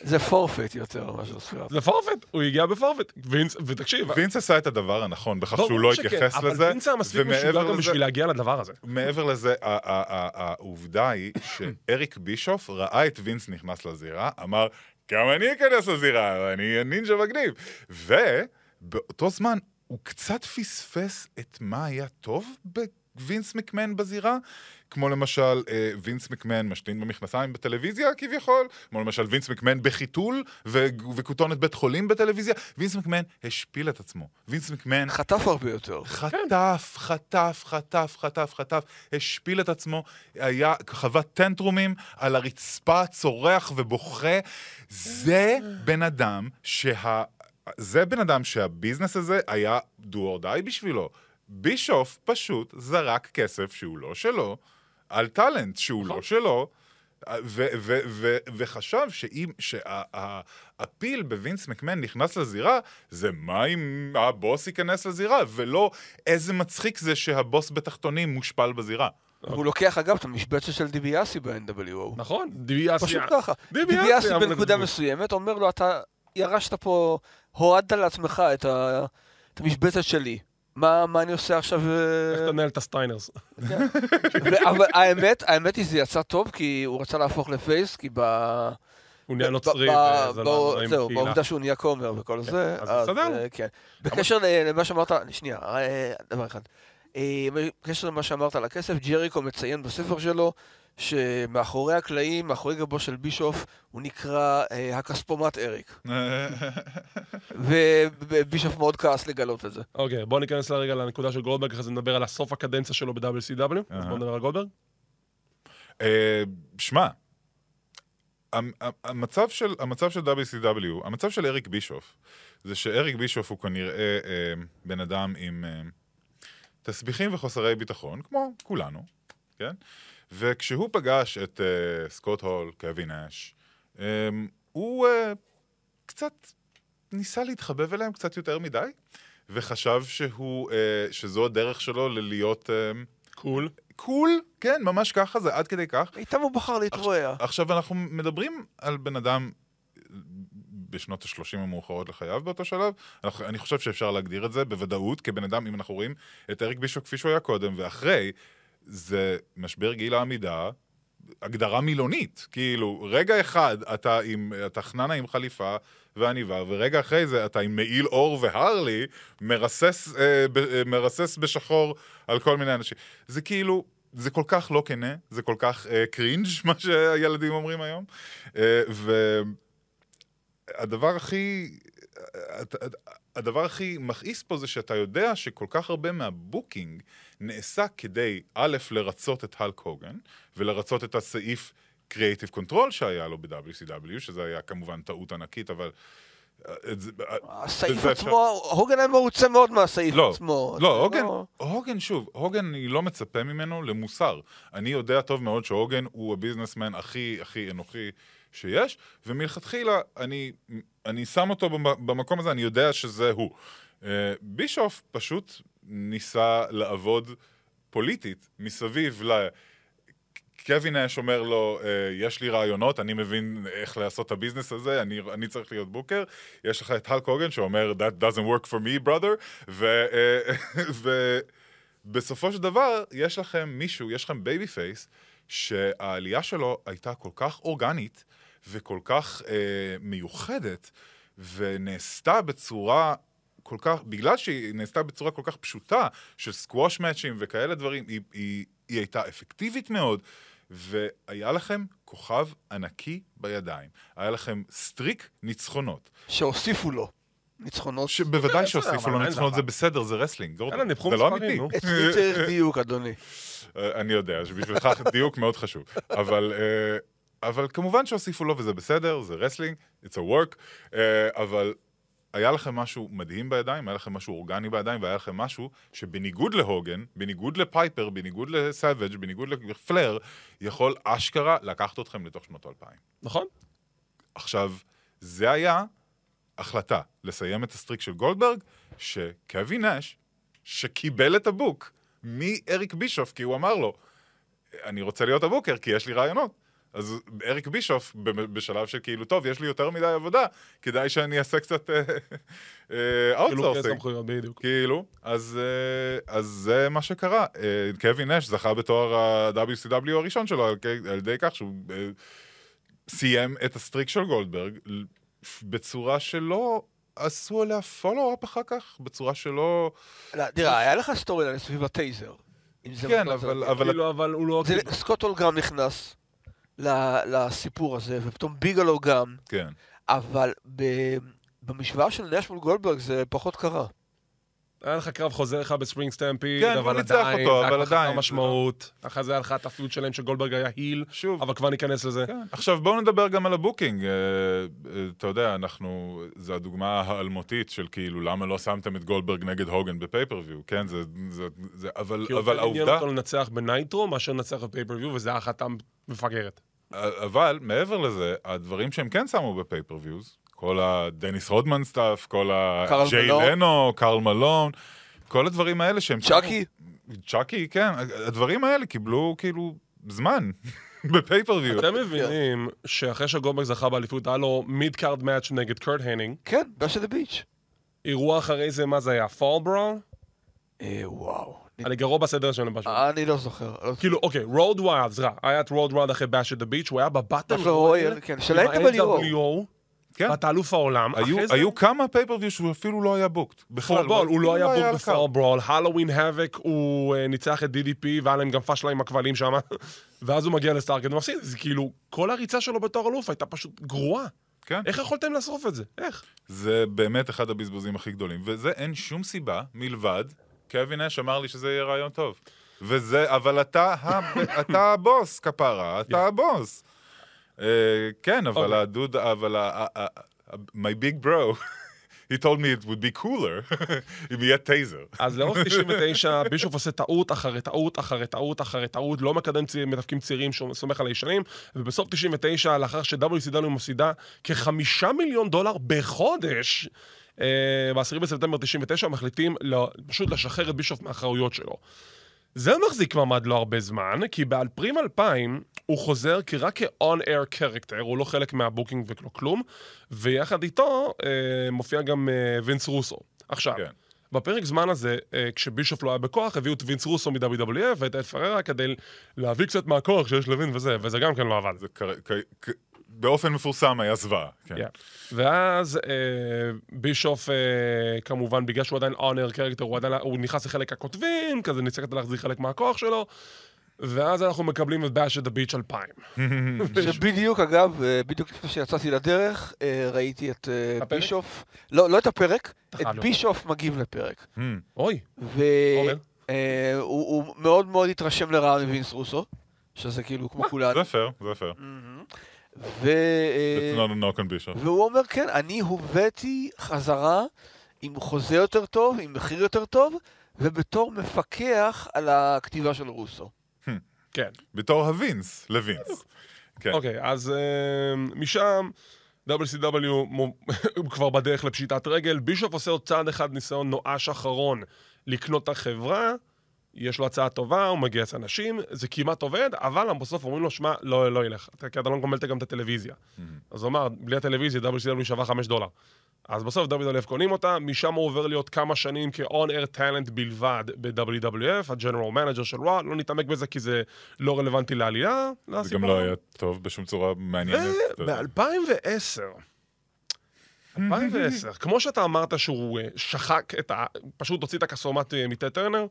זה פורפט יותר מאשר ספירת. זה פורפט, הוא הגיע בפורפט. וינס, ותקשיב, וינס עשה את הדבר הנכון בכך שהוא לא התייחס אבל לזה, וינס היה מספיק משוגע גם בשביל להגיע לדבר הזה. מעבר לזה, העובדה היא שאריק בישוף ראה את וינס נכנס לזירה, אמר, גם אני אכנס לזירה, אני נינג'ה מגניב. ובאותו זמן הוא קצת פספס את מה היה טוב בווינס מקמן בזירה, כמו למשל אה, וינס מקמן משתין במכנסיים בטלוויזיה כביכול, כמו למשל וינס מקמן בחיתול ו- וכותונת בית חולים בטלוויזיה, וינס מקמן השפיל את עצמו. וינס מקמן חטף הרבה יותר. חטף, חטף, חטף, חטף, חטף, השפיל את עצמו, היה, חווה טנטרומים על הרצפה, צורח ובוכה. זה בן אדם שה... זה בן אדם שהביזנס הזה היה do or die בשבילו. בישוף פשוט זרק כסף שהוא לא שלו, על טאלנט שהוא לא שלו. ו- ו- ו- וחשב שאם, שהפיל בווינס מקמן נכנס לזירה, זה מה אם הבוס ייכנס לזירה, ולא איזה מצחיק זה שהבוס בתחתונים מושפל בזירה. הוא לוקח אגב את המשבצת של דיביאסי ב-NWO. נכון, דיביאסי. פשוט ככה. דיביאסי בנקודה. מסוימת אומר לו, אתה ירשת פה, הורדת לעצמך את המשבצת שלי. מה מה אני עושה עכשיו? אה, איך תנהל את הסטיינרס? אבל האמת, האמת היא זה יצא טוב, כי הוא רצה להפוך ל face, כי ב... הוא נהיה נוצרי, וזה לא עם זהו. בעובדה שהוא נהיה כומר וכל זה, אז בסדר. אה, כן. בקשר למה שאמרת, שנייה, אה, דבר אחד. אה, בקשר למה שאמרת על הכסף, ג'ריקו מציין בספר שלו שמאחורי הקלעים, מאחורי גבו של בישוף, הוא נקרא אה, הכספומט אריק. ובישוף מאוד כעס לגלות את זה. אוקיי, בוא ניכנס לרגע לנקודה של גולדברג, אחרי זה נדבר על הסוף הקדנציה שלו ב-WCW. אז אהה. בוא נדבר על גולדברג. אה, שמע, המ- המ- המצב של, המצב של WCW, המצב של אריק בישוף, זה שאריק בישוף הוא כנראה אה, בן אדם עם אה, תסביכים וחוסרי ביטחון, כמו כולנו, כן? וכשהוא פגש את אה, סקוט הול, קווין אש, אה, הוא אה, קצת ניסה להתחבב אליהם קצת יותר מדי, וחשב שהוא, אה, שזו הדרך שלו ללהיות... אה, קול. קול, כן, ממש ככה, זה עד כדי כך. איתם הוא בחר להתרועע. עכשיו, אנחנו מדברים על בן אדם בשנות ה-30 המאוחרות לחייו באותו שלב. אני חושב שאפשר להגדיר את זה בוודאות, כבן אדם, אם אנחנו רואים את אריק בישוף כפי שהוא היה קודם, ואחרי, זה משבר גיל העמידה, הגדרה מילונית. כאילו, רגע אחד אתה עם, אתה חננה עם חליפה ועניבה, ורגע אחרי זה אתה עם מעיל עור והרלי, מרסס, אה, אה, מרסס בשחור על כל מיני אנשים. זה כאילו... זה כל כך לא כנה, זה כל כך אה, cringe, מה שהילדים אומרים היום. אה, והדבר הכי... הדבר הכי מכעיס פה זה שאתה יודע שכל כך הרבה מה booking נעשה כדי, א', לרצות את הלק הוגן, ולרצות את הסעיף Creative Control שהיה לו ב-WCW, שזה היה כמובן טעות ענקית, אבל... אה, אה, הסעיף עצמו, הוגן היה מרוצה מאוד מהסעיף לא, עצמו. לא, הוגן, הוגן שוב, הוגן אני לא מצפה ממנו למוסר. אני יודע טוב מאוד שהוגן הוא הביזנסמן הכי הכי אנוכי שיש, ומלכתחילה אני, אני שם אותו במ- במקום הזה, אני יודע שזה הוא. אה, בישוף פשוט ניסה לעבוד פוליטית מסביב ל... קווין נש אומר לו, אה, יש לי רעיונות, אני מבין איך לעשות את ה business הזה, אני, אני צריך להיות booker. יש לך את האלק הוגן שאומר, that doesn't work for me, brother, ו, אה, ובסופו של דבר, יש לכם מישהו, יש לכם babyface, שהעלייה שלו הייתה כל כך אורגנית וכל כך אה, מיוחדת, ונעשתה בצורה כל כך, בגלל שהיא נעשתה בצורה כל כך פשוטה, של squash match ים וכאלה דברים, היא, היא, היא הייתה אפקטיבית מאוד, והיה לכם כוכב ענקי בידיים. היה לכם streak ניצחונות. שהוסיפו לו ניצחונות. שבוודאי בסדר, שהוסיפו לו ניצחונות. זה בסדר, זה wrestling, גורדון. זה לא מספרים, אמיתי. אצלי צריך דיוק, אדוני. אה, אני יודע, שבשבילך דיוק מאוד חשוב. אבל, אה, אבל כמובן שהוסיפו לו וזה בסדר, זה wrestling, it's a work, אה, אבל היה לכם משהו מדהים בידיים, היה לכם משהו אורגני בידיים, והיה לכם משהו שבניגוד להוגן, בניגוד לפייפר, בניגוד לסאביג', בניגוד לפלייר, יכול אשכרה לקחת אתכם לתוך שנות האלפיים. נכון? עכשיו, זה היה החלטה לסיים את ה streak של גולדברג, שקווין נש, שקיבל את ה book מאריק בישוף, כי הוא אמר לו, אני רוצה להיות ה booker, כי יש לי רעיונות. אז אריק בישוף, ב- בשלב של כאילו, טוב, יש לי יותר מדי עבודה, כדאי שאני אעשה קצת outsourcing. סמכויות, בדיוק. כאילו, אז, אה, אז זה מה שקרה. אה, קווין נש זכה בתואר ה-WCW הראשון שלו על, ידי כך שהוא אה, סיים את ה streak של גולדברג בצורה שלא עשו עליה follow-up אחר כך, בצורה שלא... לא, תראה, היה לך story סביב ה taser. כן, אבל-. אבל- כאילו, אבל הוא לא... זה- סקוט הול גם נכנס לסיפור הזה, ופתאום ביגלו גם, כן. אבל ב- במשוואה של נש מול גולדברג זה פחות קרה. היה לך קרב חוזר לך ב Spring Stampede, כן, אבל הוא ניצח עדיין, אותו, היה אבל חסר עדיין. משמעות. אחרי זה היה לך את ה feud שלהם שגולדברג היה heel, שוב, אבל כבר ניכנס לזה. כן. עכשיו בואו נדבר גם על ה booking. אה, אה, אתה יודע, אנחנו, זו הדוגמה האלמותית של כאילו, למה לא שמתם את גולדברג נגד הוגן ב pay-per-view, כן? זה, זה, זה, אבל, כי אבל יותר עניין העובדה, אותו לנצח בנייטרו מאשר לנצח ב pay-per-view, וזה היה החלטה מפגרת. אבל מעבר לזה, הדברים שהם כן שמו ב pay-per-views, כל הדניס רודמן stuff, כל הג'יי לנו, קרל מלון, כל הדברים האלה שהם... צ'אקי? צ'אקי, כן, הדברים האלה קיבלו כאילו זמן ב pay-per-view. אתם מבינים שאחרי שגולדברג זכה באליפות, היה לו מיד card match נגד קורט הנינג, כן, ב Bash at the Beach. אירוע אחרי זה, מה זה היה? Fall Brawl? אה, וואו. אני גרוע בסדר שלנו פשוט. אני לא זוכר. לא זוכר. כאילו, אוקיי, Road Wild, סליחה, היה את Road Wild אחרי Bash at the Beach, הוא היה ב battle royal, כן, של ה-NWO. כן. ואתה אלוף העולם. היו, זה- כמה pay-per-view שהוא אפילו לא היה booked. בכלל, Fall Brawl, הוא לא היה על בוק הקו. ב Fall Brawl, Halloween Havoc, הוא אה, ניצח את DDP, והיה להם גם פאשלה עם הכבלים שם, ואז הוא מגיע ל Starrcade ומפסיד, אז כאילו, כל הריצה שלו בתור אלוף הייתה פשוט גרועה. כן. איך יכולתם לשרוף את זה? איך? זה באמת אחד הבזבוזים הכי גדולים, וזה אין שום סיבה מלבד, קווין אש אמר לי שזה יהיה רעיון טוב. וזה, אבל אתה, אתה הבוס, כפרה, אתה הבוס. אה, כן, אבל אוקיי. הדוד, אבל ה- my big bro, he told me it would be cooler אם יהיה טייזר. אז לאורך 99, בישוף עושה טעות אחרי טעות אחרי טעות אחרי טעות, לא מקדם מתאבקים צעירים, שהוא סומך על הישנים, ובסוף 99, לאחר ש-WCW מפסידה כחמישה מיליון דולר בחודש, אה, ב-10 בספטמבר 99, מחליטים לא, פשוט לשחרר את בישוף מהאחריות שלו. זה מחזיק מעמד לא הרבה זמן, כי באפריל 2000 הוא חוזר כי רק כ-on-air character, הוא לא חלק מה booking ולא כלום, ויחד איתו אה, מופיע גם אה, וינס רוסו. עכשיו, כן. בפרק זמן הזה, אה, כשבישוף לא היה בכוח, הביאו את וינס רוסו מ-WWF ואת אד פררה כדי להביא קצת מהכוח שיש לווין וזה, וזה גם כן לא עבד. זה כר- כ- כ- באופן מפורסם היה זוועה. כן. Yeah. ואז אה, בישוף, אה, כמובן, בגלל שהוא עדיין אונר קרקטר, הוא עדיין, הוא נכנס לחלק הכותבים, כזה ניסה כדי להחזיר חלק מהכוח שלו, ואז אנחנו מקבלים את באש את הביץ' 2000. שבדיוק, אגב, אה, בדיוק לפני שיצאתי לדרך, אה, ראיתי את אה, הפרק? בישוף, לא, לא את הפרק, את לראות. בישוף מגיב לפרק. Hmm. אוי, עומר. והוא הוא מאוד מאוד התרשם לרעה מווינס רוסו, שזה כאילו כמו כולנו. זה פייר, זה פייר. ו... אה. והוא אומר, כן, אני הובאתי חזרה עם חוזה יותר טוב, עם מחיר יותר טוב, ובתור מפקח על הכתיבה של רוסו. כן. בתור הווינס, לווינס. כן. אוקיי, אז אה, משם, WCW כבר בדרך לפשיטת רגל, בישוף עושה עוד צעד אחד ניסיון נואש אחרון לקנות את החברה, יש לו הצעה טובה, הוא מגייס אנשים, זה כמעט עובד, אבל בסוף אומרים לו, שמע, לא, לא ילך, אתה- כי אתה לא מקבל גם את הטלוויזיה. אז הוא אמר, בלי הטלוויזיה WCW שווה 5 דולר. אז בסוף WWF קונים אותה, משם הוא עובר להיות כמה שנים כ-on-air talent בלבד ב-WWF, ה general manager של Raw, לא נתעמק בזה כי זה לא רלוונטי לעלילה. זה גם לא היה טוב בשום צורה מעניינת. אתה יודע. ב-2010, 2010, כמו שאתה אמרת שהוא אה, שחק את ה... פשוט הוציא את הכספומט אה, מטד טרנר,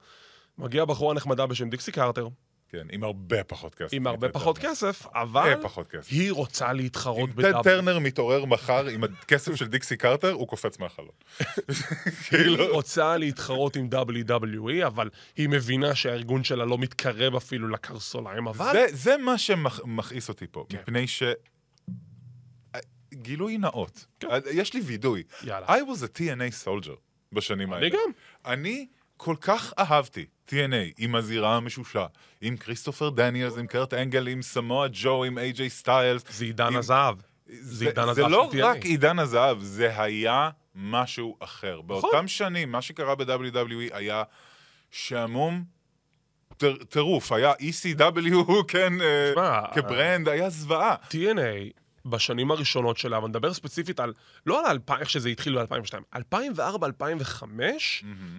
מגיעה בחורה נחמדה בשם דיקסי קרטר, כן, עם הרבה פחות כסף. עם הרבה פחות טרנר. כסף, אבל פחות כסף. היא רוצה להתחרות אם טד. טרנר מתעורר מחר עם הכסף של דיקסי קרטר, הוא קופץ מהחלון. היא רוצה להתחרות עם WWE, אבל היא מבינה שהארגון שלה לא מתקרב אפילו לקרסוליים, אבל... זה- זה מה שמכעיס אותי פה, כן. מפני ש... גילוי נאות. יש לי וידוי. יאללה. I was a TNA soldier בשנים האלה. אני גם. אני כל כך אהבתי TNA עם הזירה המשושה, עם כריסטופר דניאלס, עם קרט אנגל, עם סמואה ג'ו, עם איי-ג'יי סטיילס. זה עידן עם- הזהב. זה, עידן זה הזהב לא של TNA. רק עידן הזהב, זה היה משהו אחר. נכון. באותם שנים, מה שקרה ב-WWE היה שעמום טירוף. היה ECW, כן, אה, שמע, כברנד, היה זוועה. TNA, בשנים הראשונות שלה, אבל נדבר ספציפית על, לא על 2000, איך שזה התחיל ב-2002, 2004-2005,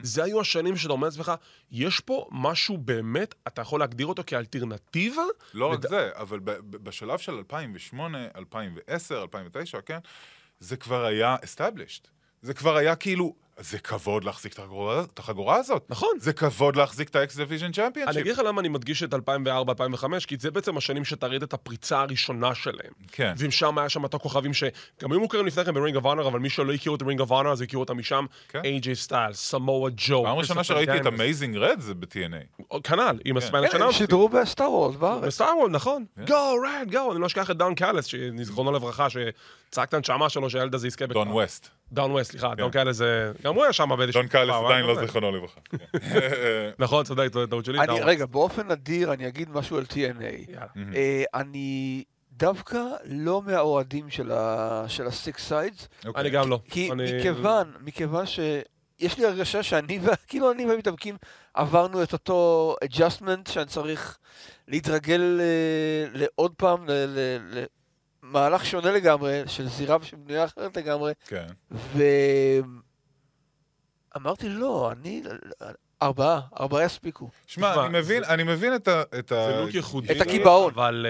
זה היו השנים שאתה אומר לעצמך, יש פה משהו באמת, אתה יכול להגדיר אותו כאלטרנטיבה? לא רק לד- זה, אבל ב- ב- בשלב של 2008, 2010, 2009, כן, זה כבר היה established. זה כבר היה כאילו, זה כבוד להחזיק את החגורה, את החגורה הזאת. נכון. זה כבוד להחזיק את ה X Division אני championship. אגיד לך למה אני מדגיש את 2004-2005, כי זה בעצם השנים שתראית את הפריצה הראשונה שלהם. כן. ואם שם היה שם את הכוכבים שגם היו מוכרים לפני כן ב Ring of Honor, אבל מי שלא הכירו את Ring of Honor, אז הכירו אותם משם. כן. איי-ג'יי סטיילס, סמואה ג'ו. פעם ראשונה שראיתי את. Amazing Red זה ב-TNA. כנ"ל, עם כן, הם אנאונסינג. שידרו ב Star World בארץ. ב Star World, נכון. כן. Go, Red, go. אני לא אשכח את דון קאלס, שזיכרונו לברכה, שצעק את הנשמה שלו שהילד הזה יזכה דון. ווסט. דון ווסט, סליחה, דון קאלס זה... גם הוא היה שם באיזשהו... דון קאלס עדיין אבל- לא זיכרונו לברכה. נכון, צודק, טעות טעות שלי. רגע, באופן נדיר אני אגיד משהו על TNA. אה, אני דווקא לא מהאוהדים של ה-Six Sides, אוקיי. אני גם לא. כי מכיוון, מכיוון ש... יש לי הרגשה שאני, וה- כאילו אני והמתאבקים עברנו את אותו adjustment שאני צריך להתרגל אה, לעוד פעם, למהלך שונה לגמרי, של זירה שבנויה אחרת לגמרי, כן. ואמרתי, לא, אני... ארבעה, ארבעה יספיקו. שמע, אני מבין, זה- אני מבין את ה... את ה- זה look ייחודי. את הקיבעון. אבל...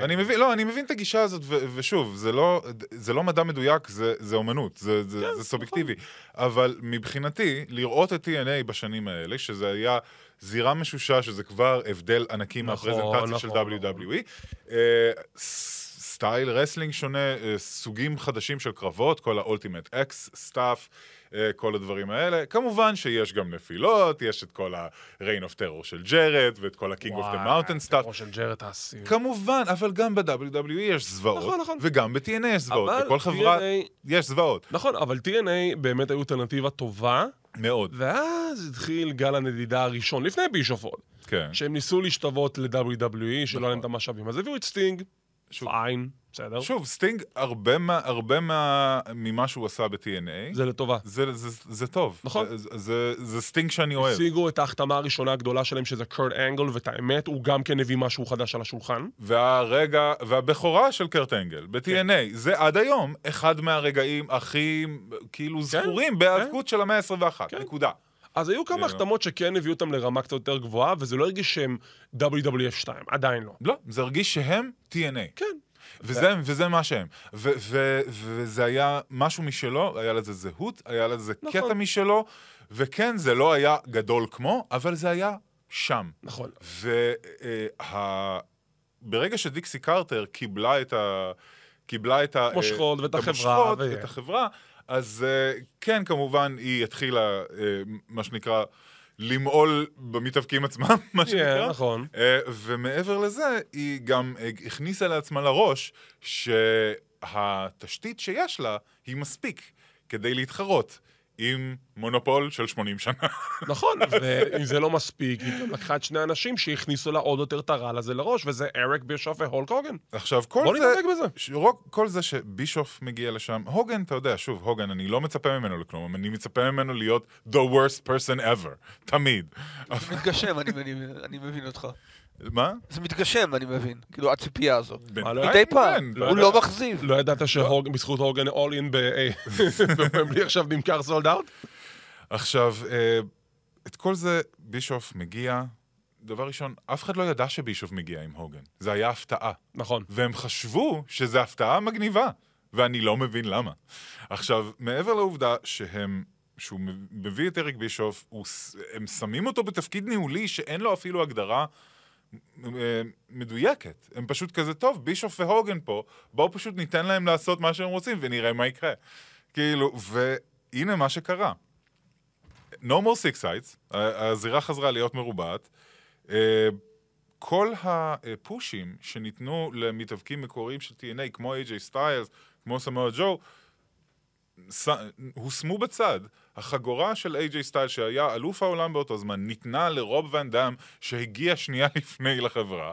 אה, אני מבין, לא, אני מבין את הגישה הזאת, ו- ושוב, זה לא, זה לא מדע מדויק, זה, זה אומנות, זה, זה, כן, זה סובייקטיבי. אבל מבחינתי, לראות את TNA בשנים האלה, שזה היה זירה משושה, שזה כבר הבדל ענקי נכון, מהפרזנטציה של נכון, WWE, אה, ס- style wrestling שונה, אה, סוגים חדשים של קרבות, כל ה-Ultimate X stuff, אה, כל הדברים האלה. כמובן שיש גם נפילות, יש את כל ה-Reign of Terror של ג'רד, ואת כל ה-King of the Mountain stuff. הטרור של ג'רד האסיר. כמובן, אבל גם ב-WWE יש זוועות, נכון, נכון. וגם ב-TNA יש זוועות, בכל חברה יש זוועות. נכון, אבל TNA באמת היו אלטרנטיבה טובה, מאוד, ואז התחיל גל הנדידה הראשון, לפני בישוף עוד, כן. שהם ניסו להשתוות ל-WWE, שלא היה להם את המשאבים. אז הביאו את סטינג, fine, בסדר? שוב, סטינג, הרבה, מה, הרבה מה, ממה שהוא עשה ב-TNA, זה לטובה. זה, זה, זה טוב. נכון. זה, זה, זה סטינג שאני אוהב. השיגו את ההחתמה הראשונה הגדולה שלהם, שזה קרט אנגל, ואת האמת, הוא גם כן הביא משהו חדש על השולחן. והרגע, והבכורה של קרט אנגל ב-TNA, כן. זה עד היום אחד מהרגעים הכי, כאילו, זכורים בהיאבקות של המאה ה-21, כן. נקודה. אז היו כמה. החתמות שכן הביאו אותם לרמה קצת יותר גבוהה, וזה לא הרגיש שהם WWF 2, עדיין לא. לא, זה הרגיש שהם TNA. כן. וזה, וזה מה שהם. ו- ו- וזה היה משהו משלו, היה לזה זהות, היה לזה נכון. קטע משלו, וכן, זה לא היה גדול כמו, אבל זה היה שם. נכון. וברגע שדיקסי קרטר קיבלה את ה... קיבלה את ה... מושכות ואת את החברה, המושכות, ו- את החברה, אז אה, כן, כמובן, היא התחילה, אה, מה שנקרא, למעול במתאבקים עצמם, מה שנקרא. כן, נכון. אה, ומעבר לזה, היא גם הכניסה לעצמה לראש שהתשתית שיש לה היא מספיק כדי להתחרות עם מונופול של 80 שנה. נכון, ואם זה לא מספיק, היא גם לקחה את שני אנשים שהכניסו לה עוד יותר את הרעל הזה לראש, וזה אריק בישוף והולק הוגן. עכשיו, כל בוא זה... נתעמק בזה. ש- רוק- כל זה שבישוף מגיע לשם, הוגן, אתה יודע, שוב, הוגן, אני לא מצפה ממנו לכלום, אני מצפה ממנו להיות the worst person ever, תמיד. מתגשם, אני מבין- אני מבין אותך. מה? זה מתגשם, אני מבין. כאילו, הציפייה הזו. לא מדי פעם. כן, לא הוא. לא מחזיב. לא ידעת שבזכות הוגן אול אין בפמבלי עכשיו נמכר סולד אאוט? עכשיו, אה, את כל זה בישוף מגיע, דבר ראשון, אף אחד לא ידע שבישוף מגיע עם הוגן. זה היה הפתעה. נכון. והם חשבו שזו הפתעה מגניבה, ואני לא מבין למה. עכשיו, מעבר לעובדה שהם... שהוא מביא את אריק בישוף, הוא, הם שמים אותו בתפקיד ניהולי שאין לו אפילו הגדרה מדויקת. הם פשוט כזה, טוב, בישוף והוגן פה, בואו פשוט ניתן להם לעשות מה שהם רוצים ונראה מה יקרה. כאילו, והנה מה שקרה. No more six sides, הזירה חזרה להיות מרובעת. אה, כל הפושים שניתנו למתאבקים מקוריים של TNA, כמו AJ סטיילס, כמו סמואל ג'ו, הושמו בצד. החגורה של AJ סטיילס, שהיה אלוף העולם באותו זמן, ניתנה לרוב ואן דאם, שהגיע שנייה לפני לחברה,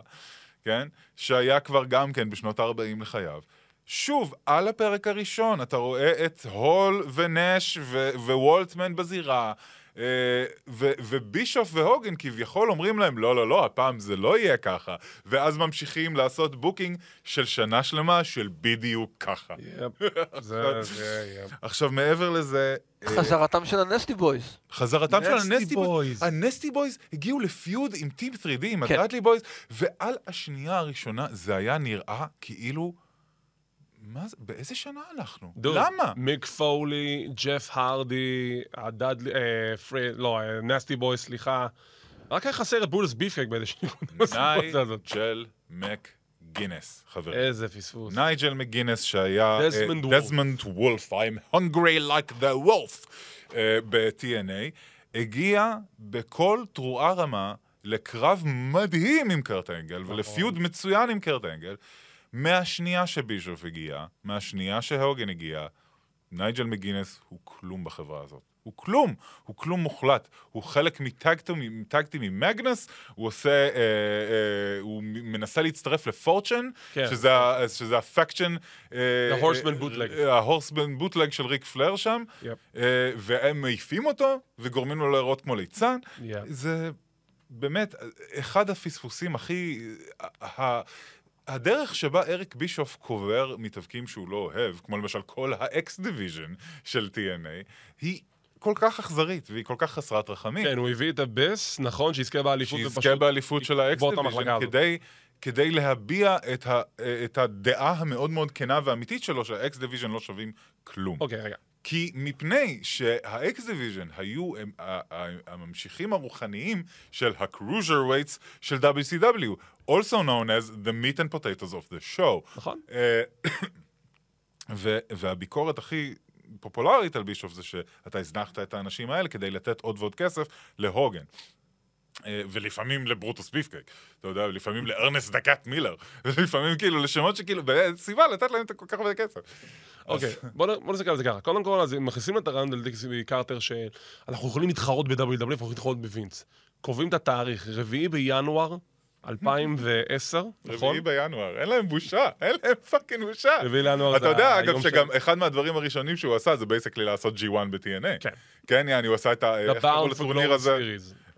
כן? שהיה כבר גם כן בשנות ה-40 לחייו. שוב, על הפרק הראשון, אתה רואה את הול ונש ווולטמן בזירה, ו- ובישוף והוגן כביכול אומרים להם, לא, לא, לא, הפעם זה לא יהיה ככה. ואז ממשיכים לעשות booking של שנה שלמה של בדיוק ככה. Yep. זה, זה, yep. עכשיו, מעבר לזה... אה, חזרתם של ה Nasty Boys. חזרתם של Nasty ה Nasty Boys. Boys. ה Nasty Boys הגיעו ל feud עם Team 3D, עם כן. ה Dudley Boyz, ועל השנייה הראשונה זה היה נראה כאילו... מה זה? באיזה שנה אנחנו? דוד, למה? מיק פולי, ג'ף הרדי, ה Dudley, אה, פרי, לא, אה, Nasty Boy, סליחה. רק היה חסר את בולס ביפקק באיזושהי נקודה. נייג'ל מקגינס, חברים. איזה פספוס. נייג'ל מקגינס שהיה... אה, וולף. דזמונד וולף, I'm hungry like the wolf, אה, ב-TNA, הגיע בכל תרועה רמה לקרב מדהים עם קרט אנגל, נכון. ול feud מצוין עם קרט אנגל. מהשנייה שבישוף הגיע, מהשנייה שהוגן הגיע, נייג'ל מקגינס הוא כלום בחברה הזאת. הוא כלום, הוא כלום מוחלט. הוא חלק מ tag team עם מגנס, הוא עושה, אה, אה, הוא מנסה להצטרף ל Fortune, כן. שזה, ה- שזה ה faction... bootleg. אה, ה Horsemen bootleg של ריק פלר שם, yep. אה, והם מעיפים אותו, וגורמים לו להיראות כמו ליצן. Yep. זה באמת אחד הפספוסים הכי... הדרך שבה אריק בישוף קובר מתאבקים שהוא לא אוהב, כמו למשל כל ה X Division של TNA, היא כל כך אכזרית והיא כל כך חסרת רחמים. כן, הוא הביא את אביס, נכון, שיזכה באליפות שיזכה באליפות של ה X Division. כדי, כדי להביע את, ה, את הדעה המאוד מאוד כנה ואמיתית שלו, שה X Division לא שווים כלום. אוקיי, רגע. כי מפני שה X Division היו הם, הממשיכים הרוחניים של ה cruiserweights של WCW, also known as the meat and potatoes of the show. נכון. אה, ו- והביקורת הכי פופולרית על בישוף זה שאתה הזנחת את האנשים האלה כדי לתת עוד ועוד כסף להוגן. אה, ולפעמים לברוטוס ביפקק, אתה יודע, לפעמים לארנס דקת מילר, ולפעמים כאילו לשמות שכאילו, באמת, סיבה לתת להם את כל כך הרבה כסף. אוקיי, בוא נסתכל על זה ככה. קודם כל, אז מכניסים את הרנדל דיקסי קרטר שאנחנו יכולים להתחרות ב-WW, אנחנו יכולים להתחרות בווינס. קובעים את התאריך, רביעי בינואר 2010, נכון? רביעי בינואר, אין להם בושה, אין להם fucking בושה. רביעי לינואר אתה זה יודע, היום אגב, של- שגם אחד מהדברים הראשונים שהוא עשה זה basically לעשות G1 ב-TNA. כן. כן, יעני, הוא עשה את ה... איך קראו לטורניר הזה?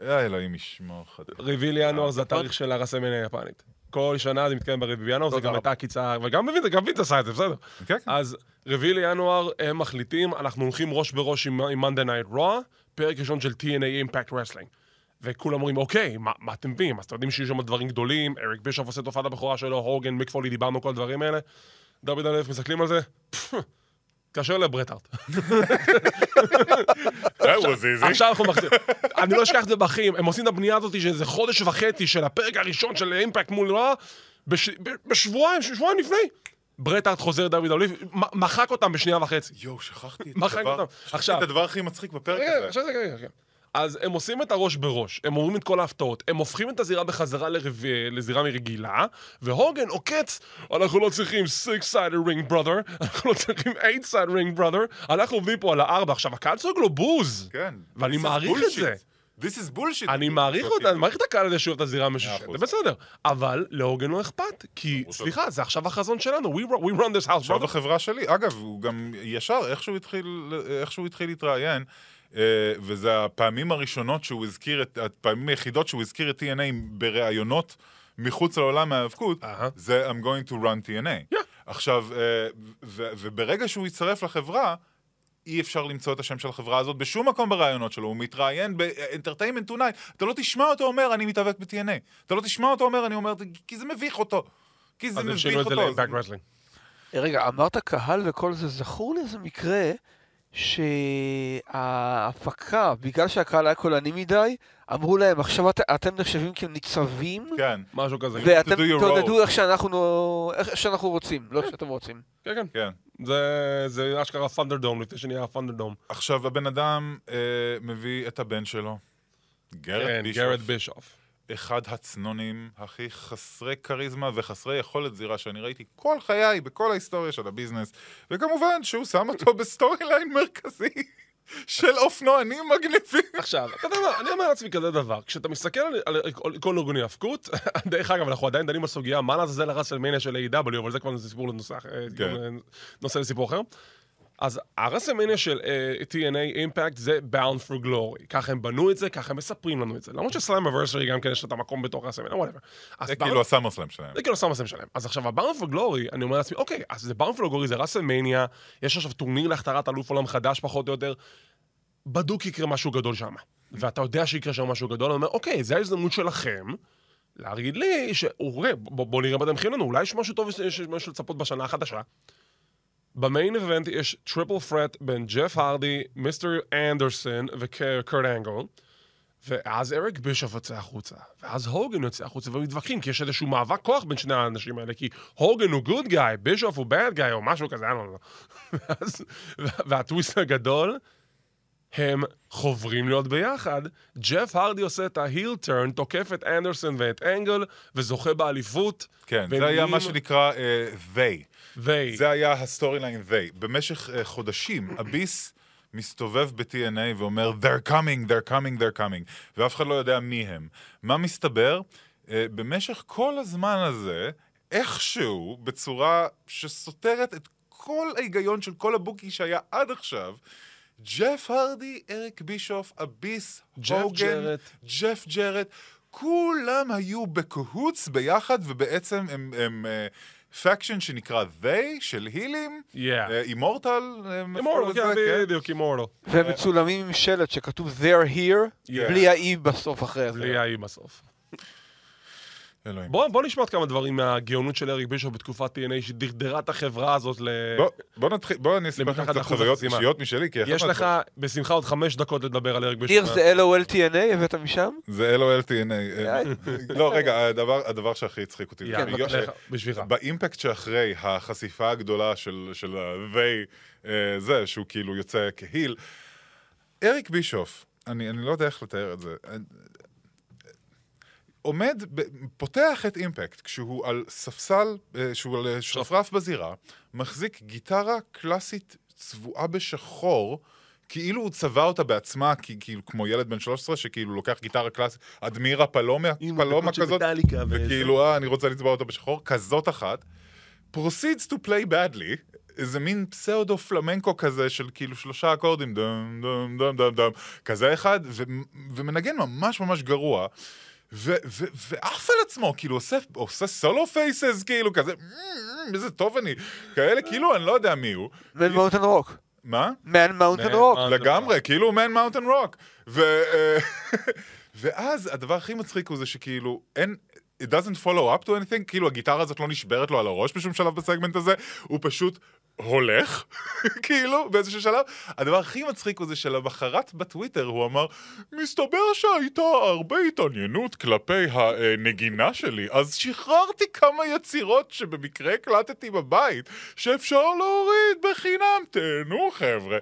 אה, אלוהים ישמור לך. רביעי לינואר זה התאריך של ה WrestleMania היפנית. כל שנה זה מתקיים ברביעי בינואר, זה גם. הייתה עקיצה, וגם מבין, גם וינס עשה את זה, בסדר. כן, כן. אז רביעי לינואר הם מחליטים, אנחנו הולכים ראש בראש עם Monday Night Raw, פרק ראשון של TNA Impact Wrestling. וכולם אומרים, אוקיי, מה, מה אתם מביאים? אז אתם יודעים שיהיו שם דברים גדולים, אריק בישוף עושה את הופעת הבכורה שלו, הוגן, מיק פולי, דיברנו כל הדברים האלה. דוד אלף מסתכלים על זה, תתקשר לברטארט. Easy. עכשיו אנחנו מחזירים. אני לא אשכח את זה בחיים, הם עושים את הבנייה הזאת של איזה חודש וחצי של הפרק הראשון של אימפקט מול ב- בשבועיים, שבועיים לפני. ברטארט חוזר דוד אוליב, מ- מחק אותם בשנייה וחצי. יואו, שכחתי את הדבר, הכי מצחיק בפרק הזה. אז הם עושים את הראש בראש, הם אומרים את כל ההפתעות, הם הופכים את הזירה בחזרה לרב... לזירה מרגילה, והוגן עוקץ, אנחנו לא צריכים 6-sided ring brother, אנחנו לא צריכים 8-sided ring brother, אנחנו עובדים פה על הארבע. עכשיו, הקהל צועק לו בוז. כן. ואני מעריך את. זה. This is bullshit. אני מעריך אותה, אני מעריך את הקהל הזה שהוא את הזירה אחוז. זה בסדר. אבל להוגן לא אכפת, כי, סליחה, זה עכשיו החזון שלנו, we run- this house, עכשיו. החברה שלי, אגב, הוא גם ישר, איכשהו התחיל, איכשהו התחיל להתראיין, וזה הפעמים הראשונות שהוא הזכיר, את, הפעמים היחידות שהוא הזכיר את TNA בראיונות מחוץ לעולם ההיאבקות, אהה. זה I'm going to run TNA. Yeah. עכשיו, אה, ו- וברגע שהוא יצטרף לחברה, אי אפשר למצוא את השם של החברה הזאת בשום מקום בראיונות שלו, הוא מתראיין ב-Entertainment Tonight, אתה לא תשמע אותו אומר, אני מתאבק ב-TNA. אתה לא תשמע אותו אומר, אני אומר, כי זה מביך אותו. כי זה אז הם מביך שינו את זה אותו. ל Impact Wrestling. אה, רגע, אמרת קהל וכל זה, זכור לי איזה מקרה שההפקה, בגלל שהקהל היה קולני מדי, אמרו להם, עכשיו את, אתם נחשבים כניצבים, כן, משהו כזה. ואתם תעודדו איך שאנחנו, איך שאנחנו רוצים, לא איך שאתם רוצים. כן, כן. כן. זה, זה אשכרה Thunderdome, לפני שנהיה Thunderdome. עכשיו, הבן אדם אה, מביא את הבן שלו, גארט כן, בישוף, גארט בישוף. אחד הצנונים הכי חסרי כריזמה וחסרי יכולת זירה שאני ראיתי כל חיי בכל ההיסטוריה של הביזנס, וכמובן שהוא שם אותו ב storyline מרכזי של אופנוענים מגניבים. עכשיו, אתה יודע מה, אני אומר לעצמי כזה דבר, כשאתה מסתכל על, על, על כל ארגוני האבקות, דרך אגב, אנחנו עדיין דנים בסוגיה, מה לעזאזל הרסלמניה של A.W, אבל זה כבר סיפור לנושא כן. נושא לסיפור אחר. אז ה WrestleMania של uh, TNA Impact זה Bound for Glory. ככה הם בנו את זה, ככה הם מספרים לנו את זה. למרות ש Slammiversary גם כן יש את המקום בתוך ה WrestleMania, whatever. זה כאילו ה SummerSlam שלהם. זה כאילו סתם הסם שלהם. אז עכשיו, ה-Bound for Glory, אני אומר לעצמי, אוקיי, אז זה Bound for Glory, זה WrestleMania, יש עכשיו טורניר להכתרת אלוף עולם חדש, פחות או יותר. בדוק יקרה משהו גדול שם. ואתה יודע שיקרה שם משהו גדול, אני אומר, אוקיי, זו ההזדמנות שלכם להגיד לי, שאורי, בוא, בוא נראה מה אתם מכינים לנו, אולי יש משהו טוב, יש משהו לצפות בשנה החדשה. ב main event יש triple threat בין ג'ף הרדי, מיסטר אנדרסון וקורט אנגל. ואז אריק בישוף יוצא החוצה, ואז הוגן יוצא החוצה, והם מתווכחים, כי יש איזשהו מאבק כוח בין שני האנשים האלה, כי הוגן הוא good guy, בישוף הוא bad guy, או משהו כזה, אני לא יודע. והטוויסט הגדול, הם חוברים להיות ביחד. ג'ף הרדי עושה את ה heel turn, תוקף את אנדרסון ואת אנגל, וזוכה באליפות. כן, והם זה היה מה שנקרא אה, they. ו... זה היה ה storyline they. במשך uh, חודשים, אביס מסתובב ב-TNA ואומר, they're coming, they're coming, they're coming, ואף אחד לא יודע מי הם. מה מסתבר? Uh, במשך כל הזמן הזה, איכשהו, בצורה שסותרת את כל ההיגיון של כל ה booking שהיה עד עכשיו, ג'ף הרדי, אריק בישוף, אביס, הוגן, ג'רט. ג'ף ג'רט, כולם היו ב cahoots ביחד, ובעצם הם... הם faction שנקרא They, של הילים, Yeah. אימורטל, אימורטל, כן, בדיוק, אימורטל. והם מצולמים עם שלט שכתוב they're here. בלי האי בסוף אחרי זה. בלי האי בסוף. אלוהים. בוא, בוא נשמע עוד כמה דברים מהגאונות של אריק בישוף בתקופת TNA שדרדרה את החברה הזאת ל... בוא- בוא נתחיל, בוא אני אספר לכם למתחת קצת חוויות. אישיות משלי, כי יש לך מהדברים- בשמחה עוד חמש דקות לדבר על אריק בישוף. ניר זה LOLTNA, הבאת משם? זה LOLTNA. אה, לא, רגע, הדבר- הדבר שהכי הצחיק אותי. לך, ש- בשבילך. באימפקט שאחרי החשיפה הגדולה של, של ה-they, אה, זה, שהוא כאילו יוצא כהיל, אריק בישוף, אני, אני לא יודע איך לתאר את זה, עומד, פותח את אימפקט כשהוא על ספסל, אה, שהוא על אה, שרפרף בזירה, מחזיק גיטרה קלאסית צבועה בשחור, כאילו הוא צבע אותה בעצמה, כי- כאילו כמו ילד בן 13 שכאילו לוקח גיטרה קלאסית, אדמירה פלומה, פלומה כזאת, וכאילו, אה, אני רוצה לצבע אותה בשחור, כזאת אחת. proceeds to play badly, איזה מין פסאודו פלמנקו כזה של כאילו שלושה אקורדים, דם דם דם דם דם, כזה אחד, ו- ומנגן ממש ממש גרוע. ועף על עצמו, כאילו עושה, עושה solo faces, כאילו כזה, "מ, מ, איזה טוב אני, כאלה, כאילו אני לא יודע מי הוא. מן מאונטן רוק. מה? מן מאונטן רוק. לגמרי, כאילו מן מאונטן רוק. ואז הדבר הכי מצחיק הוא זה שכאילו, אין... it doesn't follow up to anything, כאילו הגיטרה הזאת לא נשברת לו על הראש בשום שלב בסגמנט הזה, הוא פשוט הולך, כאילו, באיזשהו שלב. הדבר הכי מצחיק הוא זה שלמחרת בטוויטר הוא אמר, מסתבר שהייתה הרבה התעניינות כלפי הנגינה שלי, אז שחררתי כמה יצירות שבמקרה הקלטתי בבית, שאפשר להוריד בחינם, תהנו חבר'ה.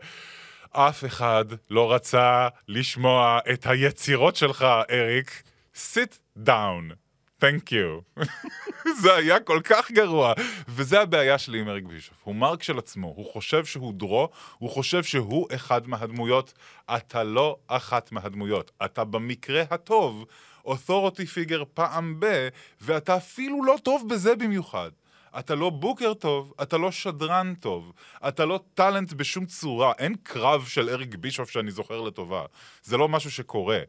אף אחד לא רצה לשמוע את היצירות שלך, אריק. sit down. Thank you. זה היה כל כך גרוע. וזה הבעיה שלי עם אריק בישוף. הוא מרק של עצמו, הוא חושב שהוא דרו, הוא חושב שהוא אחד מהדמויות. אתה לא אחת מהדמויות. אתה במקרה הטוב authority figure פעם ב, ואתה אפילו לא טוב בזה במיוחד. אתה לא בוקר טוב, אתה לא שדרן טוב, אתה לא טאלנט בשום צורה, אין קרב של אריק בישוף שאני זוכר לטובה. זה לא משהו שקורה.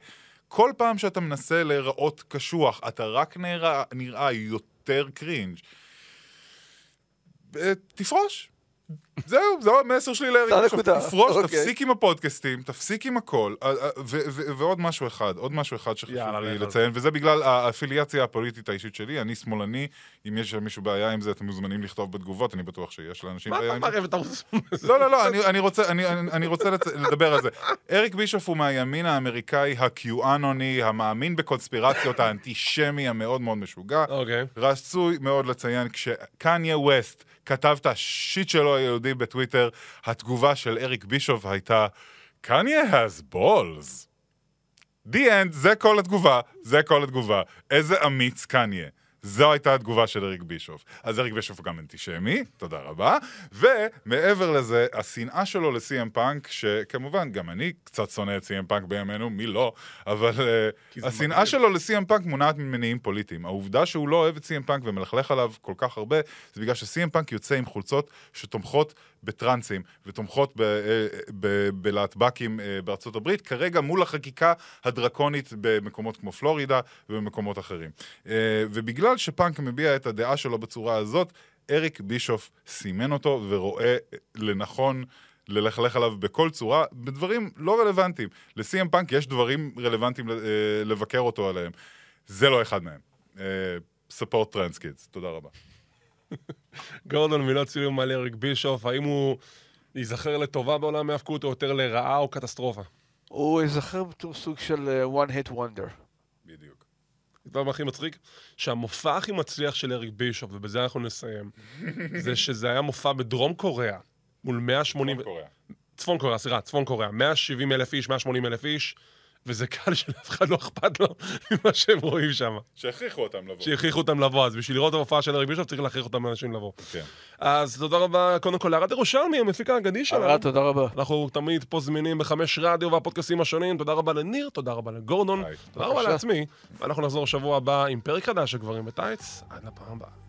כל פעם שאתה מנסה להיראות קשוח, אתה רק נראה, נראה יותר קרינג'. אה, תפרוש. זהו, זהו המסר שלי לאריק זה. הנקודה, תפרוש, אוקיי. תפסיק עם הפודקאסטים, תפסיק עם הכל. אה, אה, ועוד משהו אחד, עוד משהו אחד שחשוב לי לציין, וזה בגלל האפיליאציה הפוליטית האישית שלי, אני שמאלני, אם יש למישהו בעיה עם זה, אתם מוזמנים לכתוב בתגובות, אני בטוח שיש לאנשים מה בעיה אתה עם זה. לא, לא, לא, אני, אני רוצה, אני, אני, אני רוצה לצ... לדבר על זה. אריק בישוף הוא מהימין האמריקאי הקיואנוני, המאמין בקונספירציות, האנטישמי המאוד מאוד משוגע. אוקיי. רצוי מאוד לציין, כשקניה ווסט כתב את השיט שלו היהודי בטוויטר, התגובה של אריק בישוף הייתה, קניה has balls. The end, זה כל התגובה, זה כל התגובה. איזה אמיץ קניה. זו הייתה התגובה של אריק בישוף. אז אריק בישוף הוא גם אנטישמי, תודה רבה. ומעבר לזה, השנאה שלו לסי.אם פאנק, שכמובן, גם אני קצת שונא את סי.אם פאנק בימינו, מי לא, אבל אה, השנאה. שלו לסי.אם פאנק מונעת ממניעים פוליטיים. העובדה שהוא לא אוהב את סי.אם פאנק ומלכלך עליו כל כך הרבה, זה בגלל שסי.אם פאנק יוצא עם חולצות שתומכות בטרנסים ותומכות אה, בלהטב"קים אה, בארצות הברית, כרגע מול החקיקה הדרקונית במקומות כמו פלורידה ובמקומות אחרים. אה, ובגלל שפאנק מביע את הדעה שלו בצורה הזאת, אריק בישוף סימן אותו ורואה לנכון ללכלך עליו בכל צורה, בדברים לא רלוונטיים. לסי.אם פאנק יש דברים רלוונטיים ל- אה, לבקר אותו עליהם. זה לא אחד מהם. support trans kids, תודה רבה. גורדון מילות סיום על אריק בישוף, האם הוא ייזכר לטובה בעולם ההאבקות או יותר לרעה או קטסטרופה? הוא ייזכר בתור סוג של אה, one hit wonder. מה הכי מצחיק? שהמופע הכי מצליח של אריק בישוף, ובזה אנחנו נסיים, זה שזה היה מופע בדרום קוריאה, מול 180... צפון קוריאה. צפון קוריאה, סליחה, צפון קוריאה. 170 אלף איש, 180 אלף איש, וזה קהל שלאף אחד לא אכפת לו ממה שהם רואים שם. שהכריחו אותם לבוא. שהכריחו אותם לבוא, אז בשביל לראות את ההופעה של אריק בישוף צריך להכריח אותם אנשים לבוא. כן. אז תודה רבה, קודם כל, לארד ירושלמי, המפיק האגדי שלנו. ארד, תודה רבה. אנחנו תמיד פה זמינים בחמש רדיו והפודקאסטים השונים. תודה רבה לניר, תודה רבה לגורדון. תודה רבה. לעצמי. ואנחנו נחזור שבוע הבא עם פרק חדש של גברים בטייץ. עד לפעם הבאה.